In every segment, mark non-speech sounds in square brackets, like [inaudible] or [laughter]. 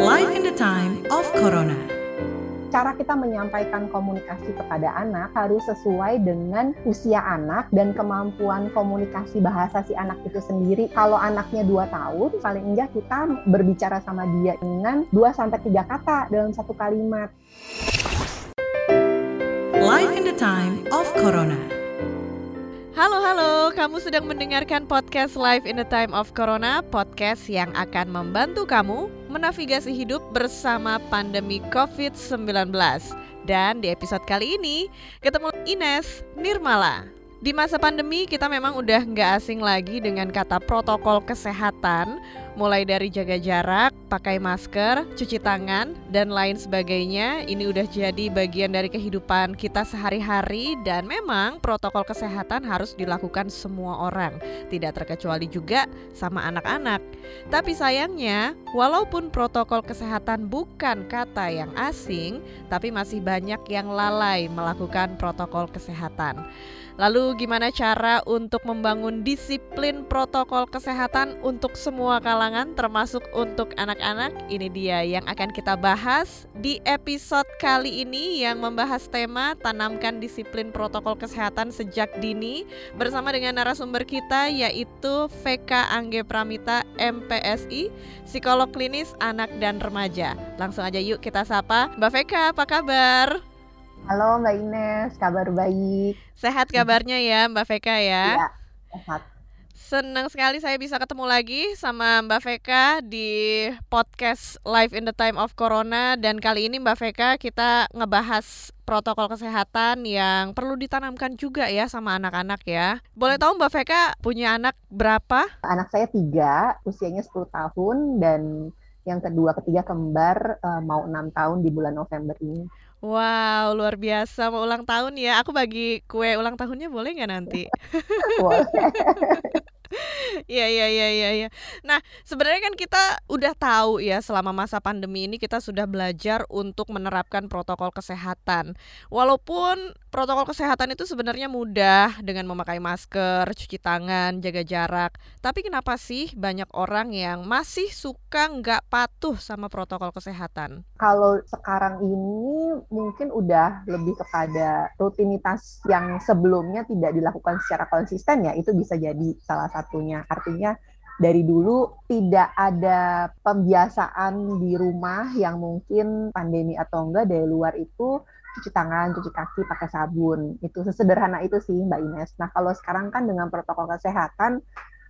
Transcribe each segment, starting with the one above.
Life in the time of Corona. cara kita menyampaikan komunikasi kepada anak harus sesuai dengan usia anak dan kemampuan komunikasi bahasa si anak itu sendiri. Kalau anaknya 2 tahun, paling enggak kita berbicara sama dia dengan 2 sampai 3 kata dalam satu kalimat. Life in the time of Corona. Halo halo, kamu sedang mendengarkan podcast Live in the Time of Corona, podcast yang akan membantu kamu menavigasi hidup bersama pandemi COVID-19. Dan di episode kali ini ketemu Ines Nirmala. Di masa pandemi kita memang udah nggak asing lagi dengan kata protokol kesehatan Mulai dari jaga jarak, pakai masker, cuci tangan, dan lain sebagainya. Ini udah jadi bagian dari kehidupan kita sehari-hari Dan memang protokol kesehatan harus dilakukan semua orang. Tidak terkecuali juga sama anak-anak. Tapi sayangnya, walaupun protokol kesehatan bukan kata yang asing Tapi masih banyak yang lalai melakukan protokol kesehatan Lalu gimana cara untuk membangun disiplin protokol kesehatan untuk semua kalangan termasuk untuk anak-anak? Ini dia yang akan kita bahas di episode kali ini yang membahas tema tanamkan disiplin protokol kesehatan sejak dini bersama dengan narasumber kita yaitu VK Angge Pramita MPSI, psikolog klinis anak dan remaja. Langsung aja yuk kita sapa. Mbak VK, apa kabar? Halo Mbak Ines, kabar baik? Sehat kabarnya ya Mbak Veka ya? Iya, sehat. Senang sekali saya bisa ketemu lagi sama Mbak Veka di podcast Live in the Time of Corona dan kali ini Mbak Veka kita ngebahas protokol kesehatan yang perlu ditanamkan juga ya sama anak-anak ya. Boleh tahu Mbak Veka punya anak berapa? Anak saya tiga, usianya 10 tahun dan yang kedua ketiga kembar uh, mau enam tahun di bulan November ini. Wow, luar biasa mau ulang tahun ya. Aku bagi kue ulang tahunnya boleh nggak nanti? Boleh. Iya iya iya iya iya. Nah, sebenarnya kan kita udah tahu ya selama masa pandemi ini kita sudah belajar untuk menerapkan protokol kesehatan. Walaupun protokol kesehatan itu sebenarnya mudah dengan memakai masker, cuci tangan, jaga jarak. Tapi kenapa sih banyak orang yang masih suka nggak patuh sama protokol kesehatan? Kalau sekarang ini mungkin udah lebih kepada rutinitas yang sebelumnya tidak dilakukan secara konsisten ya, itu bisa jadi salah satunya. Artinya dari dulu tidak ada pembiasaan di rumah yang mungkin pandemi atau enggak dari luar itu cuci tangan, cuci kaki pakai sabun. Itu sesederhana itu sih Mbak Ines. Nah, kalau sekarang kan dengan protokol kesehatan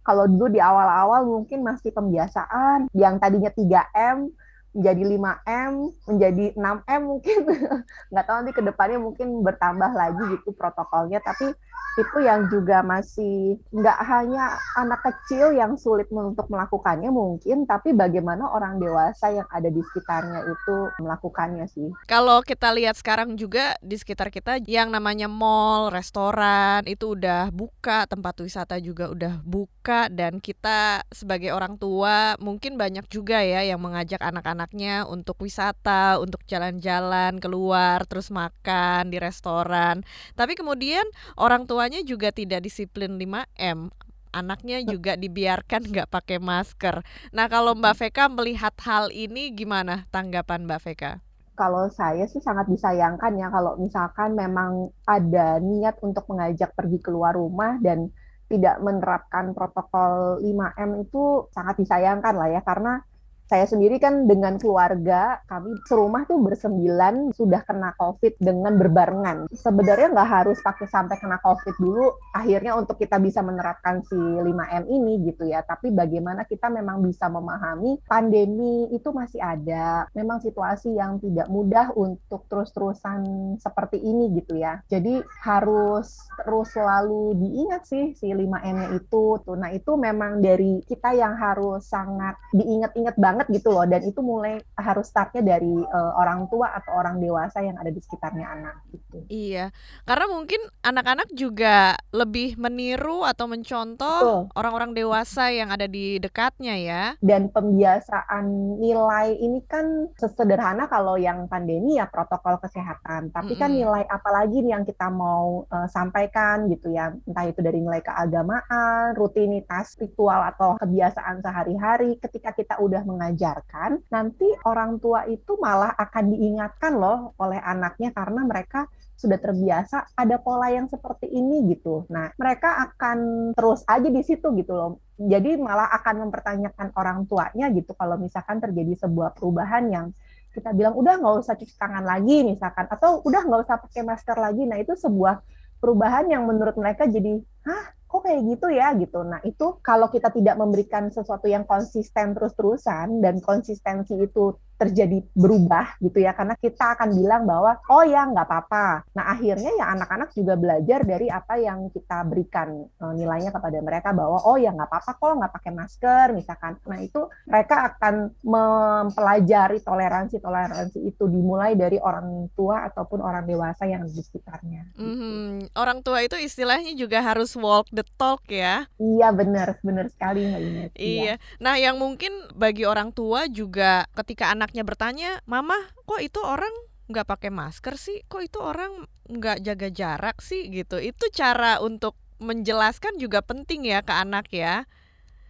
kalau dulu di awal-awal mungkin masih pembiasaan yang tadinya 3M menjadi 5M, menjadi 6M mungkin. [laughs] Nggak tahu nanti ke depannya mungkin bertambah lagi gitu protokolnya, tapi itu yang juga masih nggak hanya anak kecil yang sulit untuk melakukannya mungkin, tapi bagaimana orang dewasa yang ada di sekitarnya itu melakukannya sih. Kalau kita lihat sekarang juga di sekitar kita yang namanya mall, restoran itu udah buka, tempat wisata juga udah buka dan kita sebagai orang tua mungkin banyak juga ya yang mengajak anak-anaknya untuk wisata, untuk jalan-jalan keluar, terus makan di restoran. Tapi kemudian orang tuanya juga tidak disiplin 5M anaknya juga dibiarkan nggak pakai masker. Nah kalau Mbak Veka melihat hal ini gimana tanggapan Mbak Veka? Kalau saya sih sangat disayangkan ya kalau misalkan memang ada niat untuk mengajak pergi keluar rumah dan tidak menerapkan protokol 5M itu sangat disayangkan lah ya karena saya sendiri kan dengan keluarga kami serumah tuh bersembilan sudah kena COVID dengan berbarengan. Sebenarnya nggak harus pakai sampai kena COVID dulu akhirnya untuk kita bisa menerapkan si 5M ini gitu ya. Tapi bagaimana kita memang bisa memahami pandemi itu masih ada. Memang situasi yang tidak mudah untuk terus-terusan seperti ini gitu ya. Jadi harus terus selalu diingat sih si 5M-nya itu. Tuh. Nah itu memang dari kita yang harus sangat diingat-ingat banget banget gitu loh dan itu mulai harus startnya dari uh, orang tua atau orang dewasa yang ada di sekitarnya anak gitu. Iya, karena mungkin anak-anak juga lebih meniru atau mencontoh orang-orang dewasa yang ada di dekatnya ya. Dan pembiasaan nilai ini kan sesederhana kalau yang pandemi ya protokol kesehatan, tapi mm -hmm. kan nilai apalagi nih yang kita mau uh, sampaikan gitu ya, entah itu dari nilai keagamaan, rutinitas ritual atau kebiasaan sehari-hari ketika kita udah mengajar mengajarkan, nanti orang tua itu malah akan diingatkan loh oleh anaknya karena mereka sudah terbiasa ada pola yang seperti ini gitu. Nah, mereka akan terus aja di situ gitu loh. Jadi malah akan mempertanyakan orang tuanya gitu kalau misalkan terjadi sebuah perubahan yang kita bilang udah nggak usah cuci tangan lagi misalkan atau udah nggak usah pakai masker lagi. Nah, itu sebuah perubahan yang menurut mereka jadi, hah kok kayak gitu ya gitu. Nah itu kalau kita tidak memberikan sesuatu yang konsisten terus-terusan dan konsistensi itu terjadi berubah gitu ya karena kita akan bilang bahwa oh ya nggak apa-apa. Nah akhirnya ya anak-anak juga belajar dari apa yang kita berikan uh, nilainya kepada mereka bahwa oh ya nggak apa-apa kok nggak pakai masker misalkan. Nah itu mereka akan mempelajari toleransi toleransi itu dimulai dari orang tua ataupun orang dewasa yang di sekitarnya. Mm -hmm. orang tua itu istilahnya juga harus walk the talk ya. Iya benar benar sekali mbak Ines. Iya. Nah yang mungkin bagi orang tua juga ketika anak anaknya bertanya, "Mama, kok itu orang nggak pakai masker sih? Kok itu orang nggak jaga jarak sih?" gitu. Itu cara untuk menjelaskan juga penting ya ke anak ya.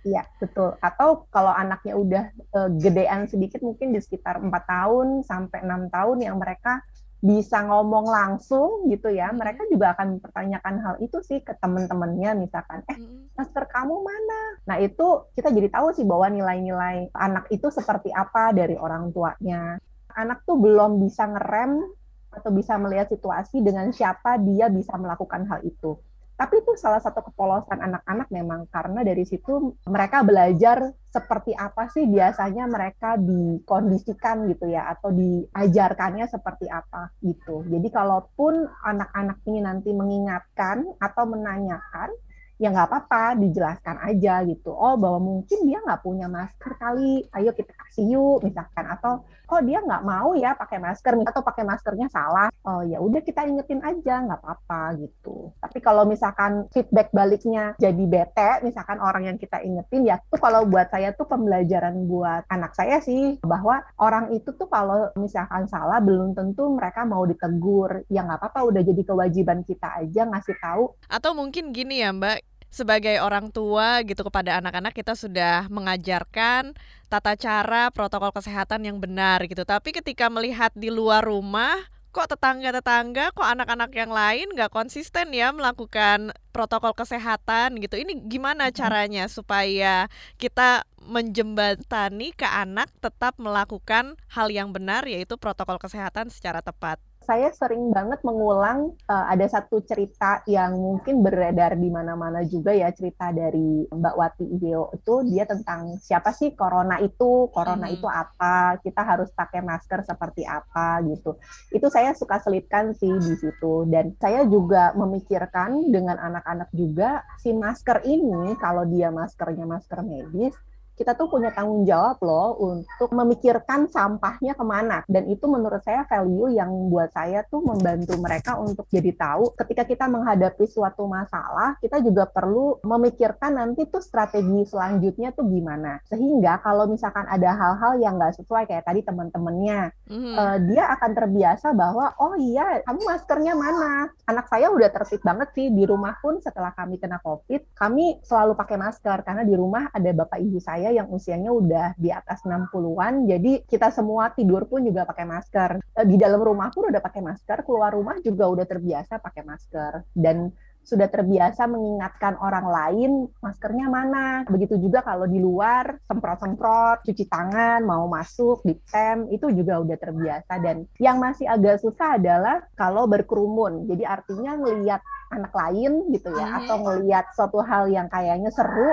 Iya, betul. Atau kalau anaknya udah e, gedean sedikit mungkin di sekitar empat tahun sampai enam tahun yang mereka bisa ngomong langsung gitu ya, mereka juga akan mempertanyakan hal itu sih ke teman-temannya misalkan, eh masker kamu mana? Nah itu kita jadi tahu sih bahwa nilai-nilai anak itu seperti apa dari orang tuanya. Anak tuh belum bisa ngerem atau bisa melihat situasi dengan siapa dia bisa melakukan hal itu. Tapi itu salah satu kepolosan anak-anak memang karena dari situ mereka belajar seperti apa sih biasanya mereka dikondisikan gitu ya atau diajarkannya seperti apa gitu. Jadi kalaupun anak-anak ini nanti mengingatkan atau menanyakan ya nggak apa-apa dijelaskan aja gitu oh bahwa mungkin dia nggak punya masker kali ayo kita yuk misalkan. Atau oh dia nggak mau ya pakai masker? Atau pakai maskernya salah oh ya udah kita ingetin aja nggak apa-apa gitu. Tapi kalau misalkan feedback baliknya jadi bete misalkan orang yang kita ingetin ya tuh kalau buat saya tuh pembelajaran buat anak saya sih bahwa orang itu tuh kalau misalkan salah belum tentu mereka mau ditegur. Ya nggak apa-apa udah jadi kewajiban kita aja ngasih tahu. Atau mungkin gini ya mbak sebagai orang tua gitu kepada anak-anak kita sudah mengajarkan tata cara protokol kesehatan yang benar gitu. Tapi ketika melihat di luar rumah kok tetangga-tetangga, kok anak-anak yang lain nggak konsisten ya melakukan protokol kesehatan gitu. Ini gimana caranya supaya kita menjembatani ke anak tetap melakukan hal yang benar yaitu protokol kesehatan secara tepat? Saya sering banget mengulang uh, ada satu cerita yang mungkin beredar di mana-mana juga ya cerita dari Mbak Wati Ideo itu dia tentang siapa sih corona itu, corona hmm. itu apa, kita harus pakai masker seperti apa gitu. Itu saya suka selipkan sih di situ dan saya juga memikirkan dengan anak-anak juga si masker ini kalau dia maskernya masker medis kita tuh punya tanggung jawab loh untuk memikirkan sampahnya ke mana. Dan itu menurut saya value yang buat saya tuh membantu mereka untuk jadi tahu ketika kita menghadapi suatu masalah, kita juga perlu memikirkan nanti tuh strategi selanjutnya tuh gimana. Sehingga kalau misalkan ada hal-hal yang nggak sesuai kayak tadi teman-temannya, mm-hmm. uh, dia akan terbiasa bahwa oh iya kamu maskernya mana? Anak saya udah tertib banget sih di rumah pun setelah kami kena COVID, kami selalu pakai masker karena di rumah ada bapak ibu saya yang usianya udah di atas 60-an, jadi kita semua tidur pun juga pakai masker. Eh, di dalam rumah pun udah pakai masker, keluar rumah juga udah terbiasa pakai masker. Dan sudah terbiasa mengingatkan orang lain maskernya mana. Begitu juga kalau di luar semprot-semprot, cuci tangan, mau masuk di tem itu juga udah terbiasa dan yang masih agak susah adalah kalau berkerumun. Jadi artinya ngelihat anak lain gitu ya atau ngelihat suatu hal yang kayaknya seru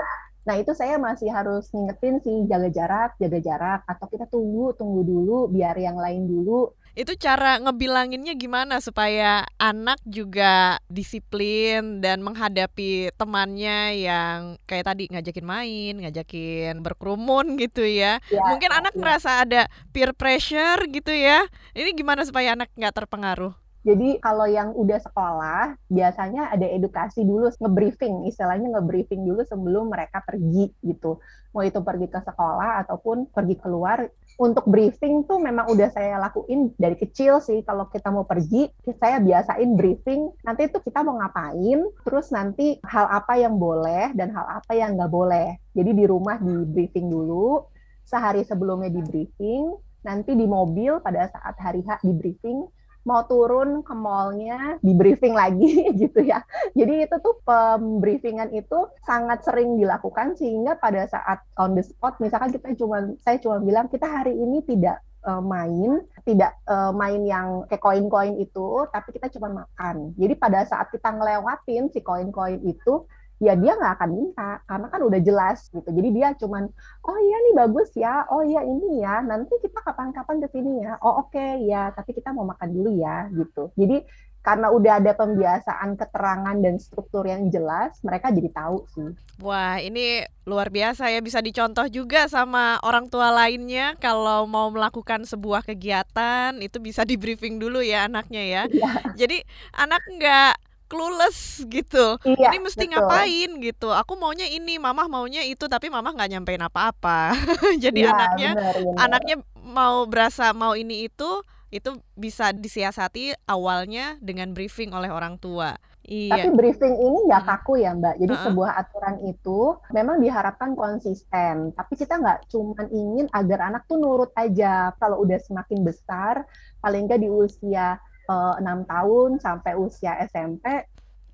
Nah, itu saya masih harus ngingetin sih jaga jarak, jaga jarak atau kita tunggu, tunggu dulu biar yang lain dulu. Itu cara ngebilanginnya gimana supaya anak juga disiplin dan menghadapi temannya yang kayak tadi ngajakin main, ngajakin berkerumun gitu ya. ya Mungkin anak ya. merasa ada peer pressure gitu ya. Ini gimana supaya anak nggak terpengaruh? Jadi kalau yang udah sekolah, biasanya ada edukasi dulu, nge-briefing, istilahnya nge-briefing dulu sebelum mereka pergi gitu. Mau itu pergi ke sekolah ataupun pergi keluar. Untuk briefing tuh memang udah saya lakuin dari kecil sih. Kalau kita mau pergi, saya biasain briefing. Nanti itu kita mau ngapain, terus nanti hal apa yang boleh dan hal apa yang nggak boleh. Jadi di rumah di briefing dulu, sehari sebelumnya di briefing, nanti di mobil pada saat hari H di briefing, mau turun ke mallnya di briefing lagi [laughs] gitu ya. Jadi itu tuh pembriefingan itu sangat sering dilakukan sehingga pada saat on the spot misalkan kita cuma saya cuma bilang kita hari ini tidak uh, main, tidak uh, main yang kayak koin-koin itu, tapi kita cuma makan. Jadi pada saat kita ngelewatin si koin-koin itu, ya dia nggak akan minta karena kan udah jelas gitu. Jadi dia cuman oh iya nih bagus ya. Oh iya ini ya. Nanti kita kapan-kapan ke sini ya. Oh oke okay, ya tapi kita mau makan dulu ya gitu. Jadi karena udah ada pembiasaan keterangan dan struktur yang jelas, mereka jadi tahu sih. Wah, ini luar biasa ya. Bisa dicontoh juga sama orang tua lainnya kalau mau melakukan sebuah kegiatan itu bisa di briefing dulu ya anaknya ya. ya. Jadi anak nggak clueless gitu. Iya, ini mesti betul. ngapain gitu. Aku maunya ini, mama maunya itu, tapi mama nggak nyampein apa-apa. [laughs] Jadi iya, anaknya bener, bener. anaknya mau berasa mau ini itu itu bisa disiasati awalnya dengan briefing oleh orang tua. Iya. Tapi briefing ini nggak kaku ya Mbak. Jadi uh -uh. sebuah aturan itu memang diharapkan konsisten. Tapi kita nggak cuma ingin agar anak tuh nurut aja. Kalau udah semakin besar, paling nggak di usia enam tahun sampai usia SMP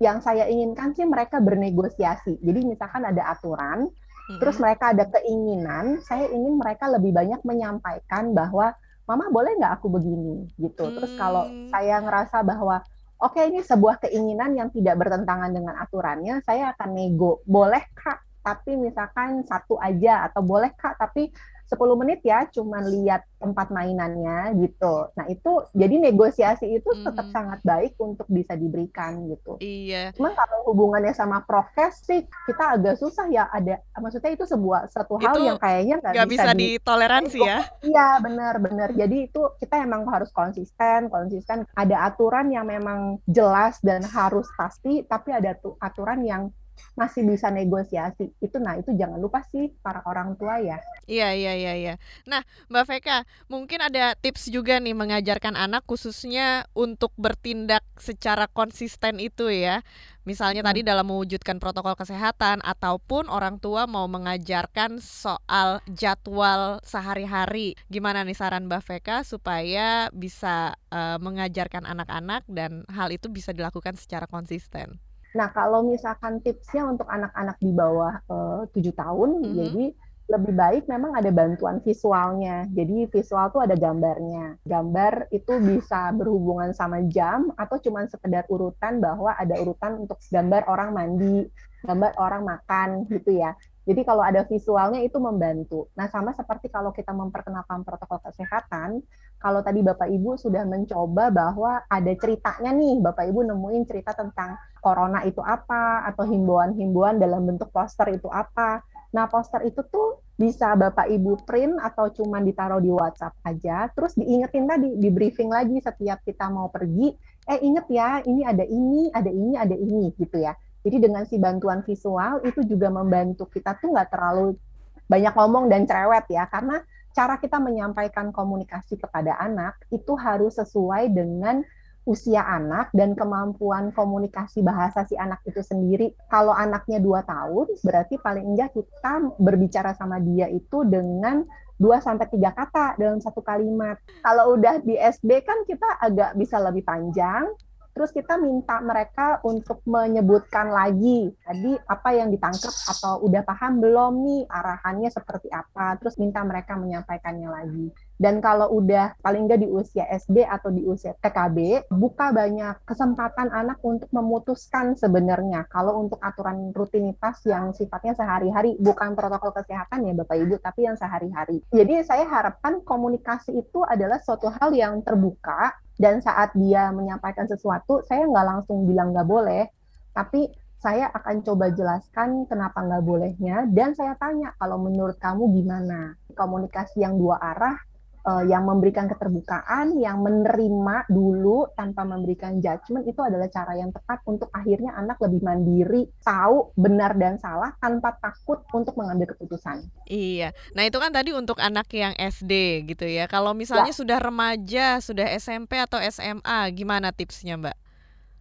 yang saya inginkan sih mereka bernegosiasi. Jadi misalkan ada aturan, hmm. terus mereka ada keinginan, saya ingin mereka lebih banyak menyampaikan bahwa mama boleh nggak aku begini gitu. Terus kalau hmm. saya ngerasa bahwa oke okay, ini sebuah keinginan yang tidak bertentangan dengan aturannya, saya akan nego. Boleh kak, tapi misalkan satu aja atau boleh kak, tapi 10 menit ya cuman lihat tempat mainannya gitu. Nah, itu jadi negosiasi itu hmm. tetap sangat baik untuk bisa diberikan gitu. Iya. Cuman kalau hubungannya sama prokes sih kita agak susah ya ada maksudnya itu sebuah satu hal itu yang kayaknya nggak bisa, bisa ditoleransi ya. Iya, benar benar. Jadi itu kita emang harus konsisten, konsisten ada aturan yang memang jelas dan harus pasti, tapi ada tuh aturan yang masih bisa negosiasi. Itu nah itu jangan lupa sih para orang tua ya. Iya iya iya iya. Nah mbak Veka mungkin ada tips juga nih mengajarkan anak khususnya untuk bertindak secara konsisten itu ya. Misalnya hmm. tadi dalam mewujudkan protokol kesehatan ataupun orang tua mau mengajarkan soal jadwal sehari-hari. Gimana nih saran mbak Veka supaya bisa uh, mengajarkan anak-anak dan hal itu bisa dilakukan secara konsisten Nah, kalau misalkan tipsnya untuk anak-anak di bawah eh, tujuh tahun, mm -hmm. jadi lebih baik memang ada bantuan visualnya. Jadi visual tuh ada gambarnya. Gambar itu bisa berhubungan sama jam atau cuma sekedar urutan bahwa ada urutan untuk gambar orang mandi, gambar orang makan gitu ya. Jadi kalau ada visualnya itu membantu. Nah, sama seperti kalau kita memperkenalkan protokol kesehatan, kalau tadi Bapak Ibu sudah mencoba bahwa ada ceritanya nih, Bapak Ibu nemuin cerita tentang corona itu apa atau himbauan-himbauan dalam bentuk poster itu apa. Nah, poster itu tuh bisa Bapak Ibu print atau cuma ditaruh di WhatsApp aja, terus diingetin tadi, di briefing lagi setiap kita mau pergi, eh inget ya, ini ada ini, ada ini, ada ini gitu ya. Jadi dengan si bantuan visual itu juga membantu kita tuh nggak terlalu banyak ngomong dan cerewet ya, karena cara kita menyampaikan komunikasi kepada anak itu harus sesuai dengan usia anak dan kemampuan komunikasi bahasa si anak itu sendiri. Kalau anaknya dua tahun, berarti paling enggak kita berbicara sama dia itu dengan 2 sampai tiga kata dalam satu kalimat. Kalau udah di SD kan kita agak bisa lebih panjang, terus kita minta mereka untuk menyebutkan lagi tadi apa yang ditangkap atau udah paham belum nih arahannya seperti apa terus minta mereka menyampaikannya lagi dan kalau udah paling nggak di usia SD atau di usia TKB, buka banyak kesempatan anak untuk memutuskan sebenarnya. Kalau untuk aturan rutinitas yang sifatnya sehari-hari, bukan protokol kesehatan ya Bapak Ibu, tapi yang sehari-hari. Jadi saya harapkan komunikasi itu adalah suatu hal yang terbuka, dan saat dia menyampaikan sesuatu saya nggak langsung bilang nggak boleh tapi saya akan coba jelaskan kenapa nggak bolehnya dan saya tanya kalau menurut kamu gimana? Komunikasi yang dua arah uh, yang memberikan keterbukaan, yang menerima dulu tanpa memberikan judgement itu adalah cara yang tepat untuk akhirnya anak lebih mandiri, tahu benar dan salah tanpa takut untuk mengambil keputusan. Iya. Nah, itu kan tadi untuk anak yang SD gitu ya. Kalau misalnya ya. sudah remaja, sudah SMP atau SMA, gimana tipsnya, Mbak?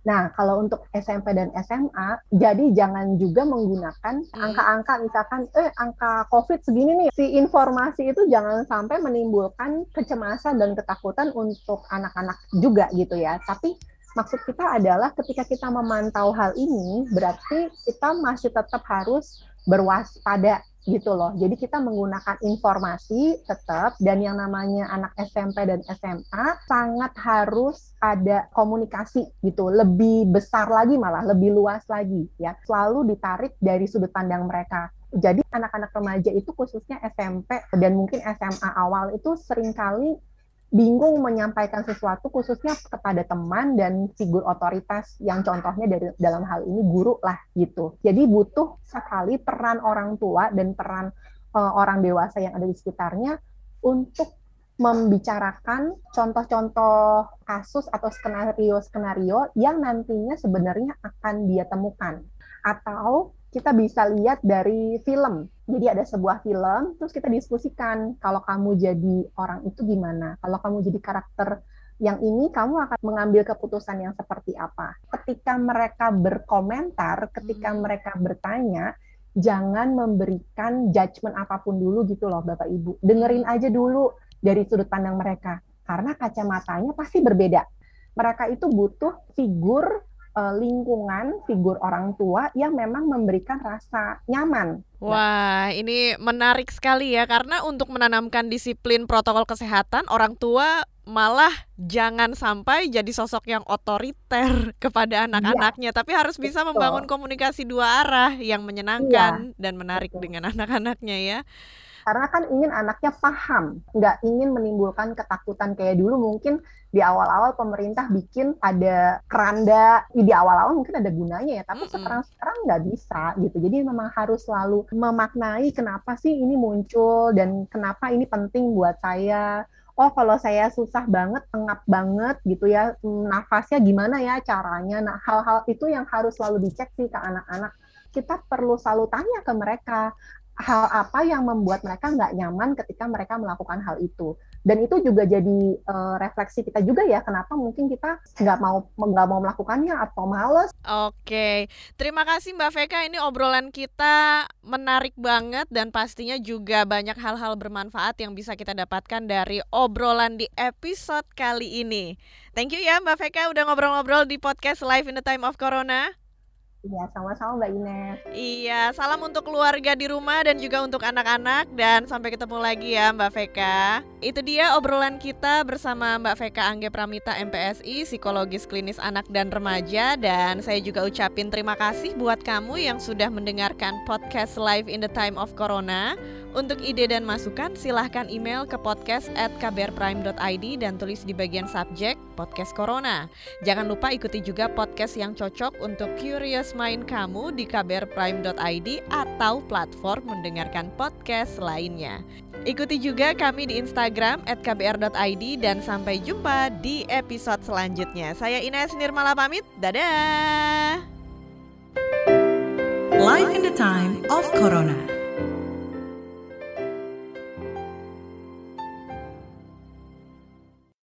Nah, kalau untuk SMP dan SMA, jadi jangan juga menggunakan Hmm. angka-angka misalkan, eh angka COVID segini nih. Si informasi itu jangan sampai menimbulkan kecemasan dan ketakutan untuk anak-anak juga gitu ya. Tapi maksud kita adalah ketika kita memantau hal ini, berarti kita masih tetap harus berwaspada gitu loh. Jadi kita menggunakan informasi tetap dan yang namanya anak SMP dan SMA sangat harus ada komunikasi gitu, lebih besar lagi malah lebih luas lagi ya. Selalu ditarik dari sudut pandang mereka. Jadi anak-anak remaja itu khususnya SMP dan mungkin SMA awal itu sering kali bingung menyampaikan sesuatu khususnya kepada teman dan figur otoritas yang contohnya dari dalam hal ini guru lah gitu. Jadi butuh sekali peran orang tua dan peran uh, orang dewasa yang ada di sekitarnya untuk membicarakan contoh-contoh kasus atau skenario-skenario yang nantinya sebenarnya akan dia temukan. Atau kita bisa lihat dari film. Jadi ada sebuah film, terus kita diskusikan kalau kamu jadi orang itu gimana. Kalau kamu jadi karakter yang ini, kamu akan mengambil keputusan yang seperti apa. Ketika mereka berkomentar, ketika Hmm. mereka bertanya, jangan memberikan judgement apa pun dulu gitu loh Bapak Ibu. Dengerin aja dulu dari sudut pandang mereka. Karena kacamatanya pasti berbeda. Mereka itu butuh figur uh, lingkungan, figur orang tua yang memang memberikan rasa nyaman. Wah, ini menarik sekali ya karena untuk menanamkan disiplin protokol kesehatan orang tua malah jangan sampai jadi sosok yang otoriter [laughs] kepada anak-anaknya, tapi harus bisa betul. membangun komunikasi dua arah yang menyenangkan dan menarik betul. dengan [laughs] anak-anaknya ya. Karena kan ingin anaknya paham, nggak ingin menimbulkan ketakutan kayak dulu mungkin di awal-awal pemerintah bikin ada keranda, di awal-awal mungkin ada gunanya ya, tapi sekarang-sekarang nggak bisa gitu. Jadi memang harus selalu memaknai kenapa sih ini muncul dan kenapa ini penting buat saya. Oh, kalau saya susah banget, pengap banget gitu ya, nafasnya gimana ya caranya. Nah, hal-hal itu yang harus selalu dicek sih ke anak-anak. Kita perlu selalu tanya ke mereka, hal apa yang membuat mereka nggak nyaman ketika mereka melakukan hal itu. Dan itu juga jadi uh, refleksi kita juga ya, kenapa mungkin kita nggak mau nggak mau melakukannya atau males. Oke, terima kasih Mbak Veka. Ini obrolan kita menarik banget dan pastinya juga banyak hal-hal bermanfaat yang bisa kita dapatkan dari obrolan di episode kali ini. Thank you ya Mbak Veka udah ngobrol-ngobrol di podcast Live in the Time of Corona. Iya, sama-sama Mbak Ines. Iya, salam untuk keluarga di rumah dan juga untuk anak-anak dan sampai ketemu lagi ya Mbak Veka. Itu dia obrolan kita bersama Mbak Veka Angge Pramita MPSI, psikologis klinis anak dan remaja dan saya juga ucapin terima kasih buat kamu yang sudah mendengarkan podcast Live in the Time of Corona. Untuk ide dan masukan silahkan email ke podcast at kbrprime.id dan tulis di bagian subjek podcast Corona. Jangan lupa ikuti juga podcast yang cocok untuk curious mind kamu di kbrprime.id atau platform mendengarkan podcast lainnya. Ikuti juga kami di Instagram kbr.id dan sampai jumpa di episode selanjutnya. Saya Ines Nirmala pamit, dadah! Life in the time of Corona.